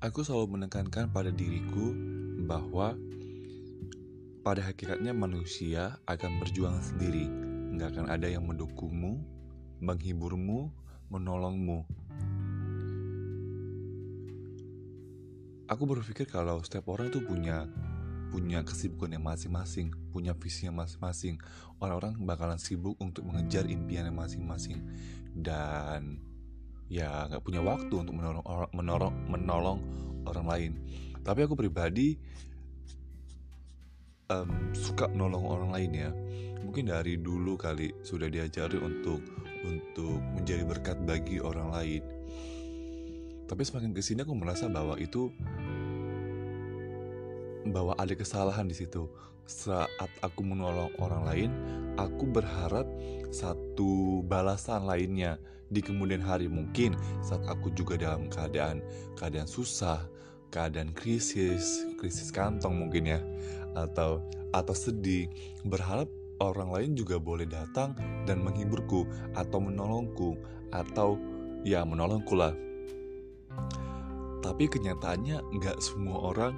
aku selalu menekankan pada diriku bahwa pada hakikatnya manusia akan berjuang sendiri. Nggak akan ada yang mendukungmu, menghiburmu, menolongmu. Aku berpikir kalau setiap orang tuh punya punya kesibukan yang masing-masing, punya visi yang masing-masing. Orang-orang bakalan sibuk untuk mengejar impian yang masing-masing dan ya nggak punya waktu untuk menolong menolong menolong orang lain. Tapi aku pribadi um, suka nolong orang lain ya. Mungkin dari dulu kali sudah diajari untuk untuk menjadi berkat bagi orang lain. Tapi semakin ke sini aku merasa bahwa itu bahwa ada kesalahan di situ. Saat aku menolong orang lain aku berharap satu balasan lainnya di kemudian hari mungkin saat aku juga dalam keadaan keadaan susah keadaan krisis krisis kantong mungkin ya atau atau sedih, berharap orang lain juga boleh datang dan menghiburku atau menolongku atau ya menolongku lah. Tapi kenyataannya nggak semua orang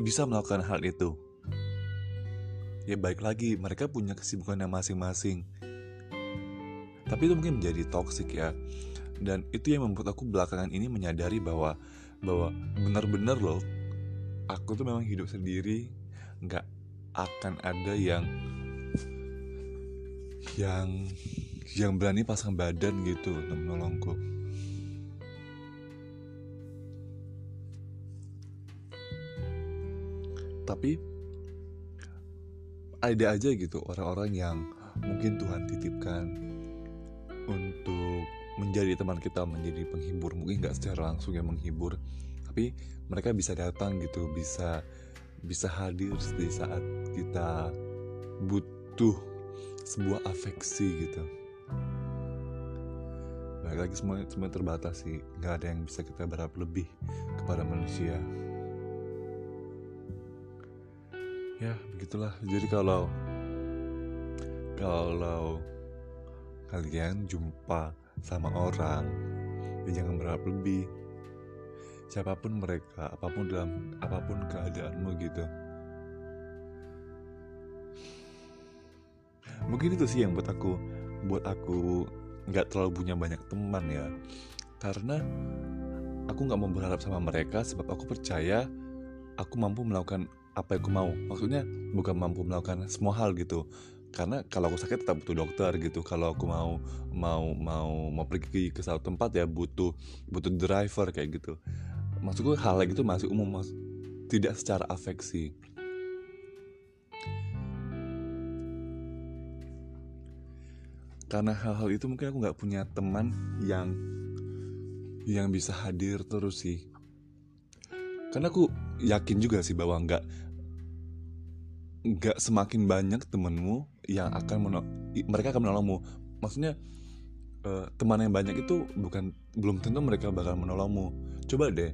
bisa melakukan hal itu. Ya baik lagi, mereka punya kesibukannya masing-masing. Tapi itu mungkin menjadi toksik ya. Dan itu yang membuat aku belakangan ini menyadari bahwa bahwa benar-benar loh aku tuh memang hidup sendiri. Nggak akan ada yang yang yang berani pasang badan gitu untuk menolongku. Tapi ada aja gitu orang-orang yang mungkin Tuhan titipkan untuk menjadi teman kita menjadi penghibur. Mungkin nggak secara langsung yang menghibur tapi mereka bisa datang gitu bisa bisa hadir di saat kita butuh sebuah afeksi gitu. Baik lagi semua semua terbatas sih. Nggak ada yang bisa kita berharap lebih kepada manusia. Ya begitulah. Jadi kalau kalau kalian jumpa sama orang. Ya jangan berharap lebih. Siapa pun mereka apa pun dalam apa pun keadaanmu gitu. Mungkin itu sih yang buat aku buat aku nggak terlalu punya banyak teman ya. Karena aku nggak mau berharap sama mereka sebab aku percaya aku mampu melakukan apa yang aku mau. Maksudnya bukan mampu melakukan semua hal gitu karena kalau aku sakit tetap butuh dokter gitu. Kalau aku mau mau mau mau pergi ke satu tempat ya butuh butuh driver kayak gitu. Maksudku hal gitu masih umum mas. Tidak secara afeksi. Karena hal-hal itu mungkin aku nggak punya teman yang yang bisa hadir terus sih. Karena aku yakin juga sih bahwa nggak nggak semakin banyak temenmu yang akan menol mereka akan menolongmu. Maksudnya uh, teman yang banyak itu bukan belum tentu mereka bakal menolongmu. Coba deh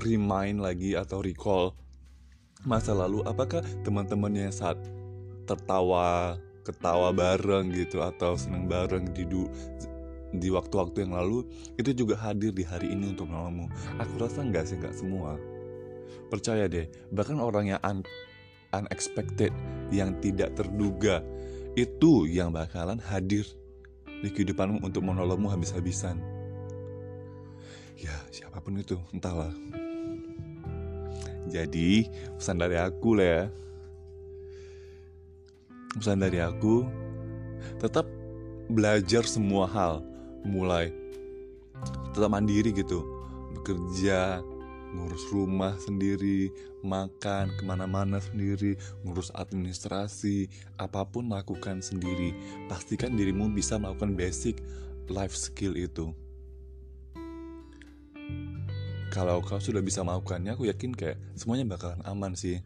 remind lagi atau recall masa lalu apakah teman-temannya saat tertawa ketawa bareng gitu atau seneng bareng di du di waktu-waktu yang lalu itu juga hadir di hari ini untuk menolongmu. Aku rasa enggak sih enggak semua. Percaya deh bahkan orang yang unexpected yang tidak terduga itu yang bakalan hadir di kehidupanmu untuk menolongmu habis-habisan. Ya siapa pun itu entahlah. Jadi pesan dari aku lah ya pesan dari aku tetap belajar semua hal. Mulai tetap mandiri gitu. Bekerja ngurus rumah sendiri, makan ke mana-mana sendiri, ngurus administrasi, apa pun lakukan sendiri. Pastikan dirimu bisa melakukan basic life skill itu. Kalau kau sudah bisa melakukannya, aku yakin kayak semuanya bakalan aman sih.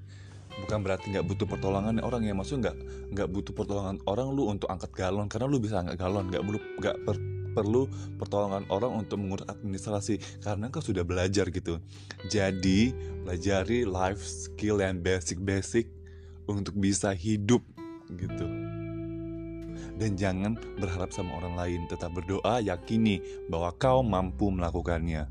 Bukan berarti nggak butuh pertolongan orang yang maksud nggak nggak butuh pertolongan orang lu untuk angkat galon karena lu bisa angkat galon nggak perlu nggak per, perlu pertolongan orang untuk mengurus administrasi karena kau sudah belajar gitu. Jadi pelajari life skill yang basic-basic untuk bisa hidup gitu. Dan jangan berharap sama orang lain, tetap berdoa, yakini bahwa kau mampu melakukannya.